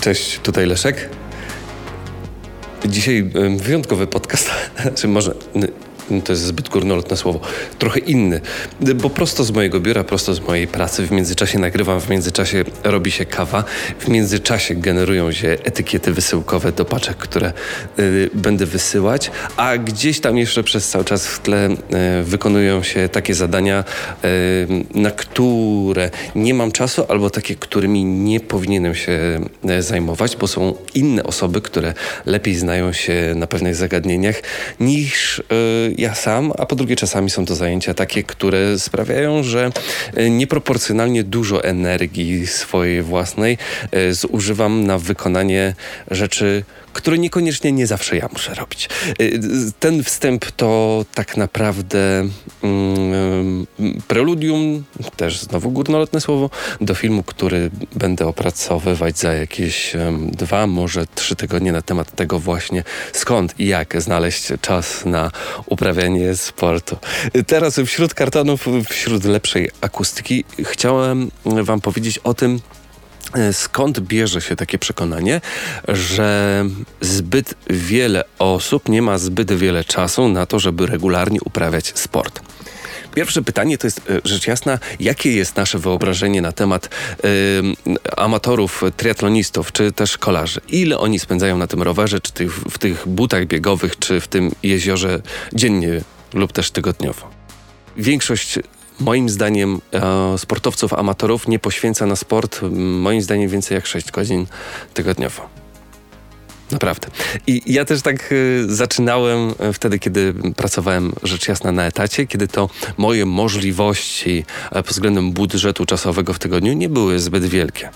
Cześć, tutaj Leszek. Dzisiaj wyjątkowy podcast, czy może to jest zbyt górnolotne słowo, trochę inny, bo prosto z mojego biura, prosto z mojej pracy, w międzyczasie nagrywam, w międzyczasie robi się kawa, w międzyczasie generują się etykiety wysyłkowe do paczek, które y, będę wysyłać, a gdzieś tam jeszcze przez cały czas w tle y, wykonują się takie zadania, y, na które nie mam czasu, albo takie, którymi nie powinienem się y, zajmować, bo są inne osoby, które lepiej znają się na pewnych zagadnieniach niż y, ja sam, a po drugie czasami są to zajęcia takie, które sprawiają, że e, nieproporcjonalnie dużo energii swojej własnej e, zużywam na wykonanie rzeczy, które niekoniecznie nie zawsze ja muszę robić. Y, ten wstęp to tak naprawdę mm, preludium, też znowu górnolotne słowo, do filmu, który będę opracowywać za jakieś um, dwa, może trzy tygodnie na temat tego właśnie skąd i jak znaleźć czas na uprawianie sportu. Teraz wśród kartonów, wśród lepszej akustyki chciałem wam powiedzieć o tym, E, skąd bierze się takie przekonanie, że zbyt wiele osób nie ma zbyt wiele czasu na to, żeby regularnie uprawiać sport? Pierwsze pytanie to jest e, rzecz jasna, jakie jest nasze wyobrażenie na temat y, amatorów, triatlonistów czy też kolarzy? Ile oni spędzają na tym rowerze, czy tych, w tych butach biegowych, czy w tym jeziorze dziennie lub też tygodniowo? Większość moim zdaniem e, sportowców, amatorów nie poświęca na sport moim zdaniem więcej jak 6 godzin tygodniowo. Naprawdę. I ja też tak y, zaczynałem e, wtedy, kiedy pracowałem rzecz jasna na etacie, kiedy to moje możliwości e, pod względem budżetu czasowego w tygodniu nie były zbyt wielkie.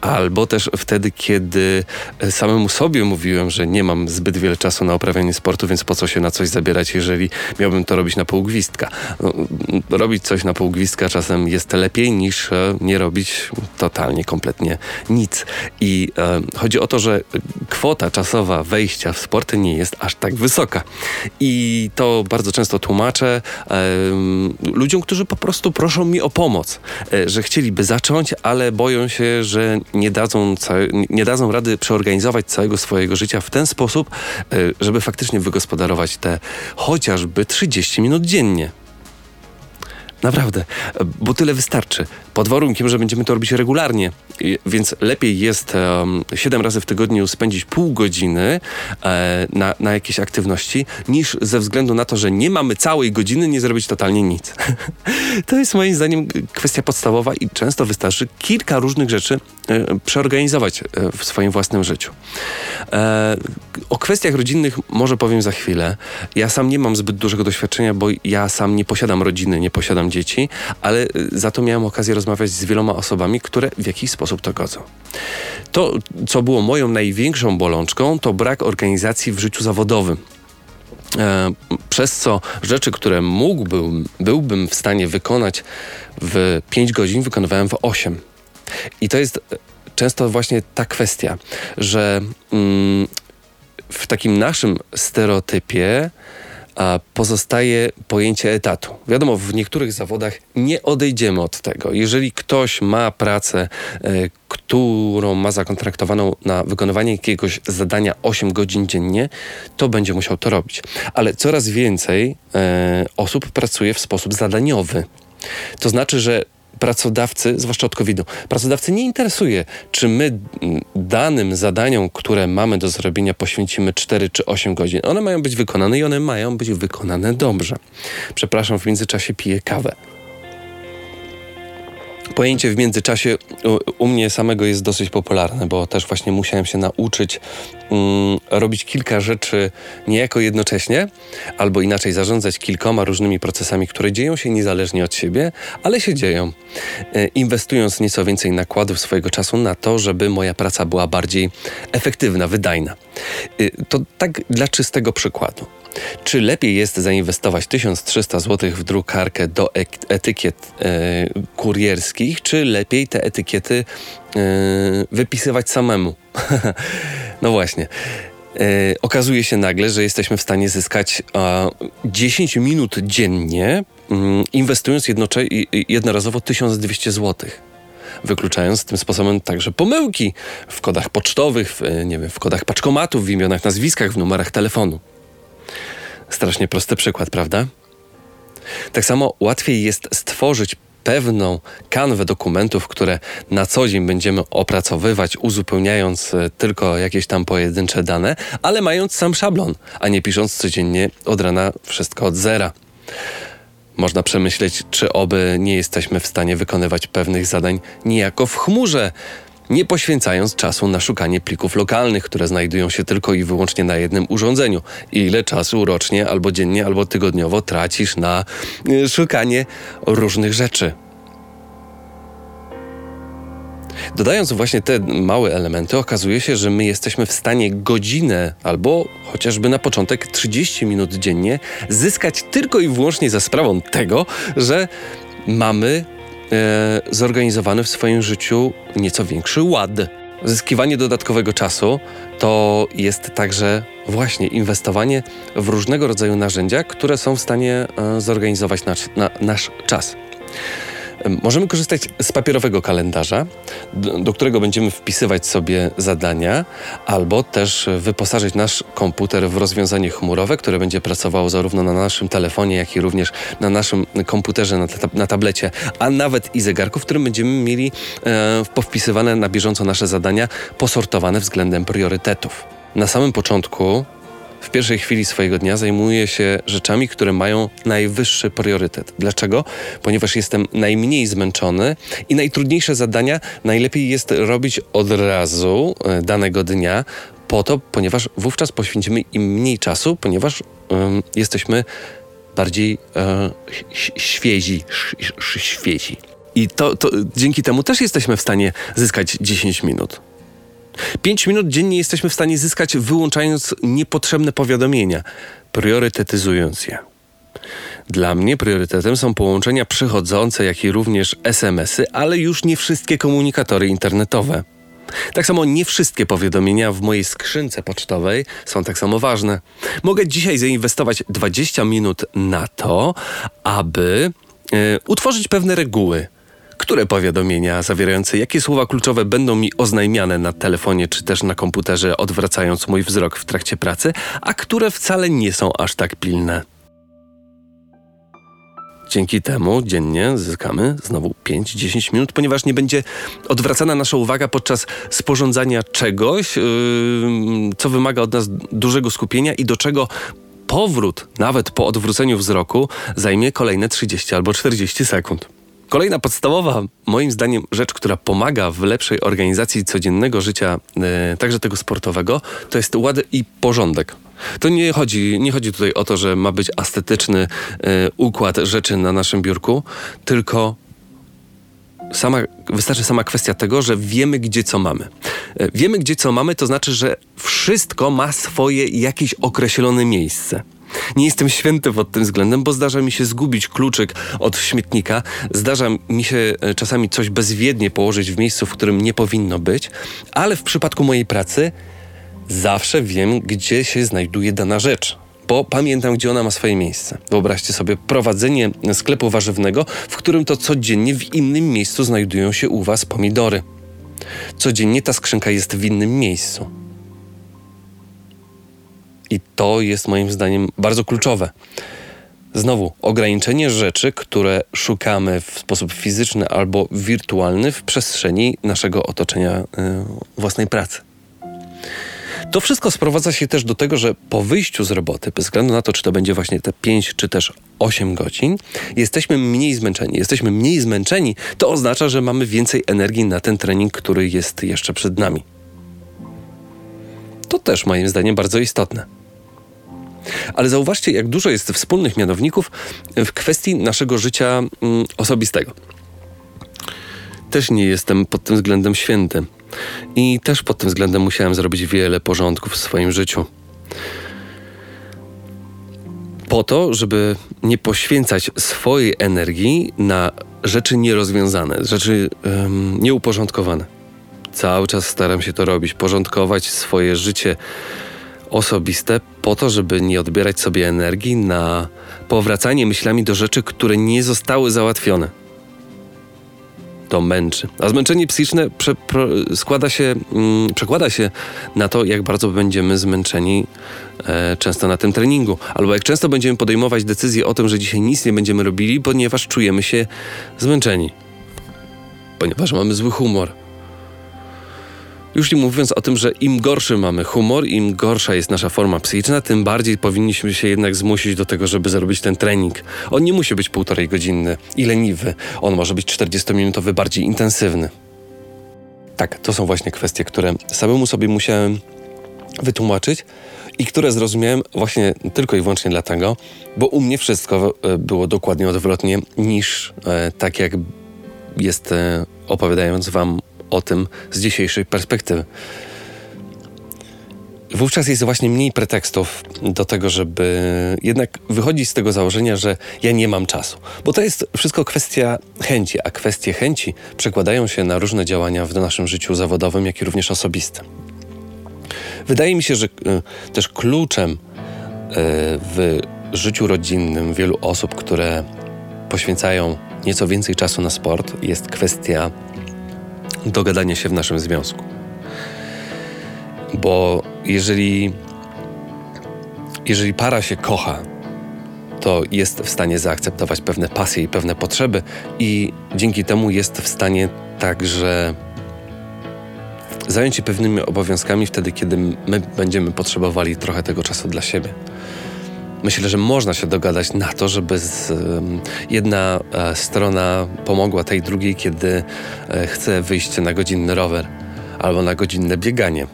Albo też wtedy, kiedy e, samemu sobie mówiłem, że nie mam zbyt wiele czasu na uprawianie sportu, więc po co się na coś zabierać, jeżeli miałbym to robić na pół gwizdka. No, robić coś na pół gwizdka czasem jest lepiej niż nie robić totalnie, kompletnie nic. I e, chodzi o to, że kwota czasowa wejścia w sporty nie jest aż tak wysoka. I to bardzo często tłumaczę ludziom, którzy po prostu proszą mi o pomoc, e, że chcieliby zacząć, ale boją się, że nie dadzą, nie dadzą rady przeorganizować całego swojego życia w ten sposób, e, żeby faktycznie wygospodarować te chociażby 30 minut dziennie. Naprawdę, bo tyle wystarczy. Pod warunkiem, że będziemy to robić regularnie. Więc lepiej jest um, 7 razy w tygodniu spędzić pół godziny e, na, na jakieś aktywności, niż ze względu na to, że nie mamy całej godziny, nie zrobić totalnie nic. to jest moim zdaniem kwestia podstawowa i często wystarczy kilka różnych rzeczy e, przeorganizować e, w swoim własnym życiu. E, o kwestiach rodzinnych może powiem za chwilę. Ja sam nie mam zbyt dużego doświadczenia, bo ja sam nie posiadam rodziny, nie posiadam dzieci, ale e, za to miałem okazję rozmawiać z wieloma osobami, które w jakiś sposób to godzą. To, co było moją największą bolączką, to brak organizacji w życiu zawodowym. E, przez co rzeczy, które mógłbym, byłbym w stanie wykonać w 5 godzin, wykonywałem w 8. I to jest często właśnie ta kwestia, że mm, w takim naszym stereotypie a pozostaje pojęcie etatu. Wiadomo, w niektórych zawodach nie odejdziemy od tego. Jeżeli ktoś ma pracę, e, którą ma zakontraktowaną na wykonywanie jakiegoś zadania 8 godzin dziennie, to będzie musiał to robić. Ale coraz więcej e, osób pracuje w sposób zadaniowy. To znaczy, że pracodawcy, zwłaszcza od COVID-u, pracodawcy nie interesuje, czy my danym zadaniom, które mamy do zrobienia, poświęcimy 4 czy 8 godzin. One mają być wykonane i one mają być wykonane dobrze. Przepraszam, w międzyczasie piję kawę pojęcie w międzyczasie u, mnie samego jest dosyć popularne, bo też właśnie musiałem się nauczyć um, robić kilka rzeczy niejako jednocześnie, albo inaczej zarządzać kilkoma różnymi procesami, które dzieją się niezależnie od siebie, ale się dzieją. E, inwestując nieco więcej nakładów swojego czasu na to, żeby moja praca była bardziej efektywna, wydajna. E, to tak dla czystego przykładu. Czy lepiej jest zainwestować 1300 zł w drukarkę do etykiet e, kurierskich, czy lepiej te etykiety e, wypisywać samemu? no właśnie. E, okazuje się nagle, że jesteśmy w stanie zyskać 10 minut dziennie, mm, inwestując jednorazowo 1200 zł. wykluczając tym sposobem także pomyłki w kodach pocztowych, w, nie wiem, w kodach paczkomatów, w imionach, nazwiskach, w numerach telefonu. Strasznie prosty przykład, prawda? Tak samo łatwiej jest stworzyć pewną kanwę dokumentów, które na co dzień będziemy opracowywać, uzupełniając e, tylko jakieś tam pojedyncze dane, ale mając sam szablon, a nie pisząc codziennie od rana wszystko od zera. Można przemyśleć, czy oby nie jesteśmy w stanie wykonywać pewnych zadań niejako w chmurze, nie poświęcając czasu na szukanie plików lokalnych, które znajdują się tylko i wyłącznie na jednym urządzeniu. Ile czasu rocznie, albo dziennie, albo tygodniowo tracisz na y, szukanie różnych rzeczy. Dodając właśnie te małe elementy, okazuje się, że my jesteśmy w stanie godzinę albo chociażby na początek 30 minut dziennie zyskać tylko i wyłącznie za sprawą tego, że mamy zorganizowany w swoim życiu nieco większy ład. Zyskiwanie dodatkowego czasu to jest także właśnie inwestowanie w różnego rodzaju narzędzia, które są w stanie e, zorganizować nasz, na, nasz czas. Możemy korzystać z papierowego kalendarza, do, którego będziemy wpisywać sobie zadania, albo też wyposażyć nasz komputer w rozwiązanie chmurowe, które będzie pracowało zarówno na naszym telefonie, jak i również na naszym komputerze, na, na tablecie, a nawet i zegarku, w którym będziemy mieli e, powpisywane na bieżąco nasze zadania, posortowane względem priorytetów. Na samym początku w pierwszej chwili swojego dnia zajmuję się rzeczami, które mają najwyższy priorytet. Dlaczego? Ponieważ jestem najmniej zmęczony i najtrudniejsze zadania najlepiej jest robić od razu e, danego dnia, po to, ponieważ wówczas poświęcimy im mniej czasu, ponieważ jesteśmy bardziej e, świezi, świezi. I to, to dzięki temu też jesteśmy w stanie zyskać 10 minut. 5 minut dziennie jesteśmy w stanie zyskać wyłączając niepotrzebne powiadomienia, priorytetyzując je. Dla mnie priorytetem są połączenia przychodzące, jak i również SMS-y, ale już nie wszystkie komunikatory internetowe. Tak samo nie wszystkie powiadomienia w mojej skrzynce pocztowej są tak samo ważne. Mogę dzisiaj zainwestować 20 minut na to, aby e, utworzyć pewne reguły, które powiadomienia zawierające jakie słowa kluczowe będą mi oznajmiane na telefonie czy też na komputerze, odwracając mój wzrok w trakcie pracy, a które wcale nie są aż tak pilne. Dzięki temu dziennie zyskamy znowu 5-10 minut, ponieważ nie będzie odwracana nasza uwaga podczas sporządzania czegoś, yy, co wymaga od nas dużego skupienia i do czego powrót, nawet po odwróceniu wzroku, zajmie kolejne 30 albo 40 sekund. Kolejna podstawowa, moim zdaniem, rzecz, która pomaga w lepszej organizacji codziennego życia, e, także tego sportowego, to jest ład i porządek. To nie chodzi, nie chodzi tutaj o to, że ma być estetyczny e, układ rzeczy na naszym biurku, tylko sama, wystarczy sama kwestia tego, że wiemy, gdzie co mamy. E, wiemy, gdzie co mamy, to znaczy, że wszystko ma swoje jakieś określone miejsce. Nie jestem święty pod tym względem, bo zdarza mi się zgubić kluczyk od śmietnika, zdarza mi się e, czasami coś bezwiednie położyć w miejscu, w którym nie powinno być, ale w przypadku mojej pracy zawsze wiem, gdzie się znajduje dana rzecz bo pamiętam, gdzie ona ma swoje miejsce. Wyobraźcie sobie prowadzenie sklepu warzywnego, w którym to codziennie w innym miejscu znajdują się u Was pomidory. Codziennie ta skrzynka jest w innym miejscu. I to jest moim zdaniem bardzo kluczowe. Znowu, ograniczenie rzeczy, które szukamy w sposób fizyczny albo wirtualny w przestrzeni naszego otoczenia yy, własnej pracy. To wszystko sprowadza się też do tego, że po wyjściu z roboty, bez względu na to, czy to będzie właśnie te 5 czy też 8 godzin, jesteśmy mniej zmęczeni. Jesteśmy mniej zmęczeni, to oznacza, że mamy więcej energii na ten trening, który jest jeszcze przed nami. To też moim zdaniem bardzo istotne. Ale zauważcie, jak dużo jest wspólnych mianowników w kwestii naszego życia mm, osobistego. Też nie jestem pod tym względem święty. I też pod tym względem musiałem zrobić wiele porządków w swoim życiu. Po to, żeby nie poświęcać swojej energii na rzeczy nierozwiązane, rzeczy um, nieuporządkowane. Cały czas staram się to robić, porządkować swoje życie osobiste po to, żeby nie odbierać sobie energii na powracanie myślami do rzeczy, które nie zostały załatwione. to męczy. A zmęczenie psychiczne prze, pro, składa się, mm, przekłada się na to, jak bardzo będziemy zmęczeni e, często na tym treningu. Albo jak często będziemy podejmować decyzję o tym, że dzisiaj nic nie będziemy robili, ponieważ czujemy się zmęczeni. Ponieważ mamy zły humor już nie mówiąc o tym, że im gorszy mamy humor, im gorsza jest nasza forma psychiczna, tym bardziej powinniśmy się jednak zmusić do tego, żeby zrobić ten trening. On nie musi być półtorej godzinny i leniwy. On może być 40-minutowy, bardziej intensywny. Tak, to są właśnie kwestie, które samemu sobie musiałem wytłumaczyć i które zrozumiałem właśnie tylko i wyłącznie dlatego, bo u mnie wszystko e, było dokładnie odwrotnie niż e, tak jak jest e, opowiadając wam o tym z dzisiejszej perspektywy. Wówczas jest właśnie mniej pretekstów do tego, żeby jednak wychodzić z tego założenia, że ja nie mam czasu. Bo to jest wszystko kwestia chęci, a kwestie chęci przekładają się na różne działania w naszym życiu zawodowym, jak i również osobistym. Wydaje mi się, że e, też kluczem e, w życiu rodzinnym wielu osób, które poświęcają nieco więcej czasu na sport, jest kwestia dogadania się w naszym związku. Bo jeżeli, jeżeli para się kocha, to jest w stanie zaakceptować pewne pasje i pewne potrzeby, i dzięki temu jest w stanie także zająć się pewnymi obowiązkami wtedy, kiedy my będziemy potrzebowali trochę tego czasu dla siebie. Myślę, że można się dogadać na to, żeby z, jedna e, strona pomogła tej drugiej, kiedy e, chce wyjść na godzinny rower albo na godzinne bieganie.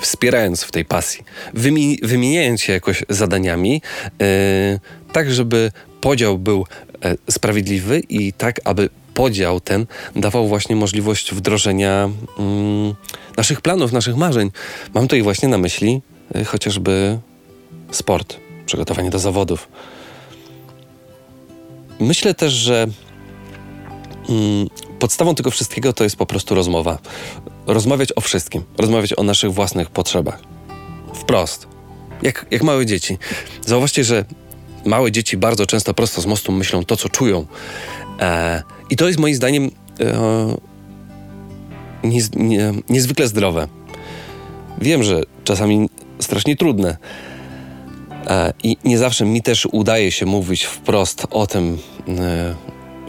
Wspierając w tej pasji, wymi wymieniając się jakoś zadaniami, yy, tak żeby podział był sprawiedliwy i tak, aby podział ten dawał właśnie możliwość wdrożenia mm, naszych planów, naszych marzeń. Mam tutaj właśnie na myśli chociażby sport, przygotowanie do zawodów. Myślę też, że mm, podstawą tego wszystkiego to jest po prostu rozmowa. Rozmawiać o wszystkim, rozmawiać o naszych własnych potrzebach. Wprost. Jak, jak małe dzieci. Zauważcie, że małe dzieci bardzo często prosto z mostu myślą to, co czują. E, I to jest moim zdaniem e, nie, niezwykle zdrowe. Wiem, że czasami strasznie trudne, I nie zawsze mi też udaje się mówić wprost o tym, e,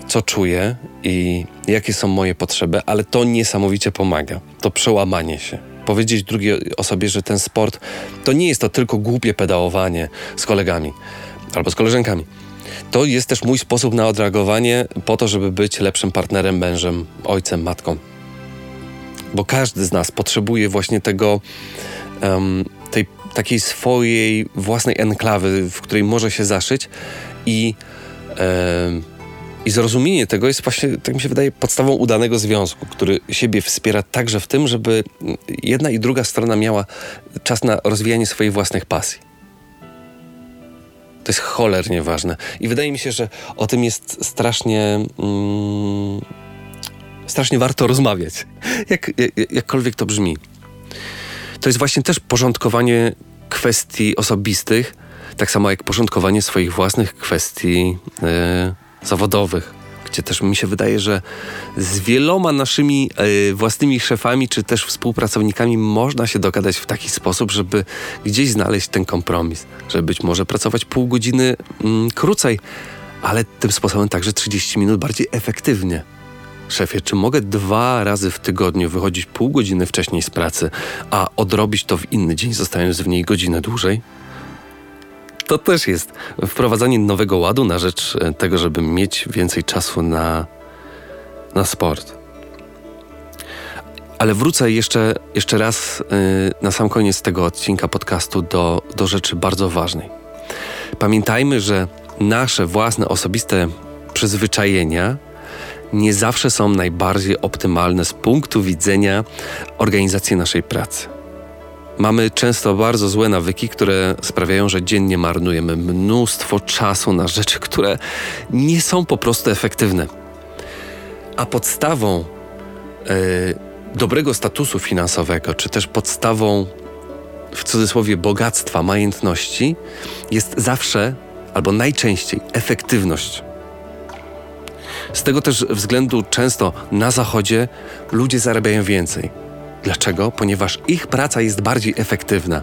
co czuję i jakie są moje potrzeby, ale to niesamowicie pomaga. To przełamanie się. Powiedzieć drugiej osobie, że ten sport to nie jest to tylko głupie pedałowanie z kolegami albo z koleżankami. To jest też mój sposób na odreagowanie po to, żeby być lepszym partnerem, mężem, ojcem, matką. Bo każdy z nas potrzebuje właśnie tego, um, takiej swojej własnej enklawy, w której może się zaszyć i, e, i zrozumienie tego jest właśnie, tak mi się wydaje, podstawą udanego związku, który siebie wspiera także w tym, żeby jedna i druga strona miała czas na rozwijanie swoich własnych pasji. To jest cholernie ważne. I wydaje mi się, że o tym jest strasznie. Mm, strasznie warto rozmawiać. Jak, jak, jakkolwiek to brzmi to jest właśnie też porządkowanie kwestii osobistych, tak samo jak porządkowanie swoich własnych kwestii e, zawodowych. Gdzie też mi się wydaje, że z wieloma naszymi e, własnymi szefami czy też współpracownikami można się dogadać w taki sposób, żeby gdzieś znaleźć ten kompromis, żeby być może pracować pół godziny mm, krócej, ale tym sposobem także 30 minut bardziej efektywnie. Szefie, czy mogę dwa razy w tygodniu wychodzić pół godziny wcześniej z pracy, a odrobić to w inny dzień, zostając w niej godzinę dłużej? To też jest wprowadzanie nowego ładu na rzecz e, tego, żeby mieć więcej czasu na, na sport. Ale wrócę jeszcze, jeszcze raz yy, na sam koniec tego odcinka podcastu do, do rzeczy bardzo ważnej. Pamiętajmy, że nasze własne osobiste przyzwyczajenia nie zawsze są najbardziej optymalne z punktu widzenia organizacji naszej pracy. Mamy często bardzo złe nawyki, które sprawiają, że dziennie marnujemy mnóstwo czasu na rzeczy, które nie są po prostu efektywne. A podstawą yy, dobrego statusu finansowego, czy też podstawą w cudzysłowie bogactwa, majętności jest zawsze albo najczęściej efektywność Z tego też względu często na zachodzie ludzie zarabiają więcej. Dlaczego? Ponieważ ich praca jest bardziej efektywna.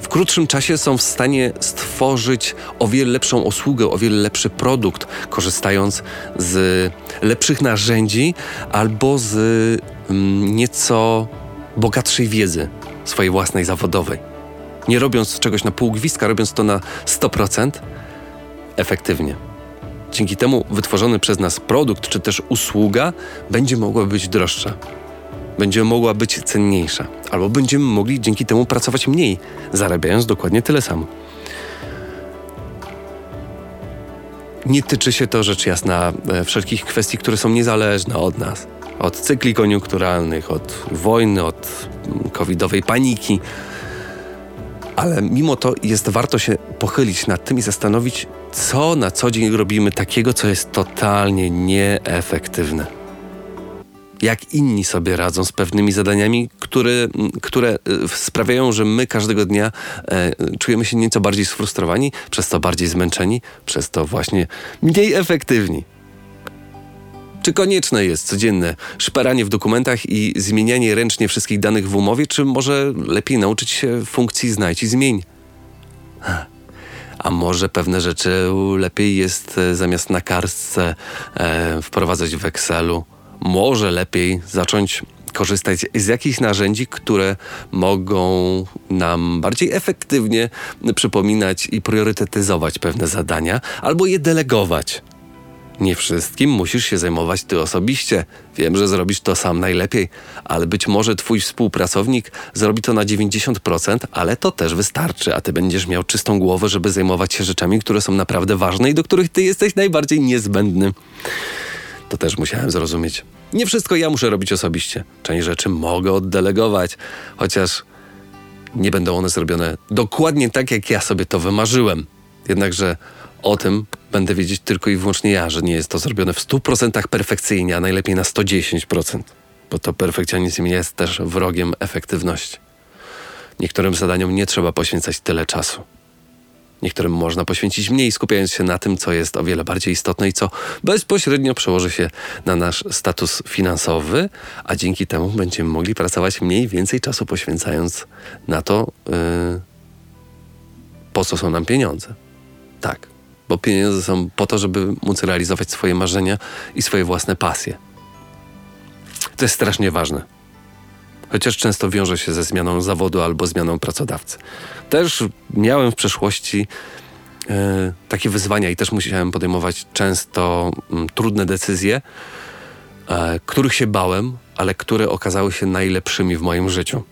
W krótszym czasie są w stanie stworzyć o wiele lepszą usługę, o wiele lepszy produkt, korzystając z lepszych narzędzi albo z mm, nieco bogatszej wiedzy swojej własnej zawodowej. Nie robiąc czegoś na pół gwizdka, robiąc to na 100% efektywnie. Dzięki temu wytworzony przez nas produkt czy też usługa będzie mogła być droższa, będzie mogła być cenniejsza, albo będziemy mogli dzięki temu pracować mniej, zarabiając dokładnie tyle samo. Nie tyczy się to rzecz jasna e, wszelkich kwestii, które są niezależne od nas. Od cykli koniunkturalnych, od wojny, od mm, covidowej paniki. Ale mimo to jest warto się pochylić nad tym i zastanowić, co na co dzień robimy takiego, co jest totalnie nieefektywne. Jak inni sobie radzą z pewnymi zadaniami, które, które e, sprawiają, że my każdego dnia e, czujemy się nieco bardziej sfrustrowani, przez to bardziej zmęczeni, przez to właśnie mniej efektywni. Czy konieczne jest codzienne szperanie w dokumentach i zmienianie ręcznie wszystkich danych w umowie, czy może lepiej nauczyć się funkcji znajdź i zmień? A może pewne rzeczy lepiej jest e, zamiast na kartce e, wprowadzać w Excelu? Może lepiej zacząć korzystać z jakichś narzędzi, które mogą nam bardziej efektywnie przypominać i priorytetyzować pewne zadania, albo je delegować. Nie wszystkim musisz się zajmować ty osobiście. Wiem, że zrobisz to sam najlepiej, ale być może twój współpracownik zrobi to na 90%, ale to też wystarczy, a ty będziesz miał czystą głowę, żeby zajmować się rzeczami, które są naprawdę ważne i do których ty jesteś najbardziej niezbędny. To też musiałem zrozumieć. Nie wszystko ja muszę robić osobiście. Część rzeczy mogę oddelegować, chociaż nie będą one zrobione dokładnie tak, jak ja sobie to wymarzyłem. Jednakże o tym będę wiedzieć tylko i wyłącznie ja, że nie jest to zrobione w 100% perfekcyjnie, a najlepiej na 110%, bo to perfekcjonizm jest też wrogiem efektywności. Niektórym zadaniom nie trzeba poświęcać tyle czasu. Niektórym można poświęcić mniej, skupiając się na tym, co jest o wiele bardziej istotne i co bezpośrednio przełoży się na nasz status finansowy, a dzięki temu będziemy mogli pracować mniej, więcej czasu poświęcając na to, yy, po co są nam pieniądze. Tak, bo pieniądze są po to, żeby móc realizować swoje marzenia i swoje własne pasje. To jest strasznie ważne. Chociaż często wiąże się ze zmianą zawodu albo zmianą pracodawcy. Też miałem w przeszłości e, takie wyzwania i też musiałem podejmować często mm, trudne decyzje, e, których się bałem, ale które okazały się najlepszymi w moim życiu.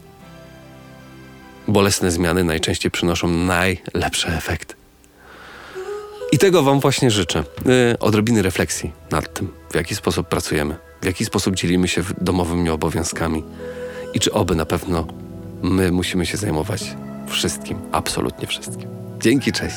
Bolesne zmiany najczęściej przynoszą najlepsze efekty. I tego Wam właśnie życzę. Yy, odrobiny refleksji nad tym, w jaki sposób pracujemy, w jaki sposób dzielimy się domowymi obowiązkami i czy oby na pewno my musimy się zajmować wszystkim, absolutnie wszystkim. Dzięki, cześć.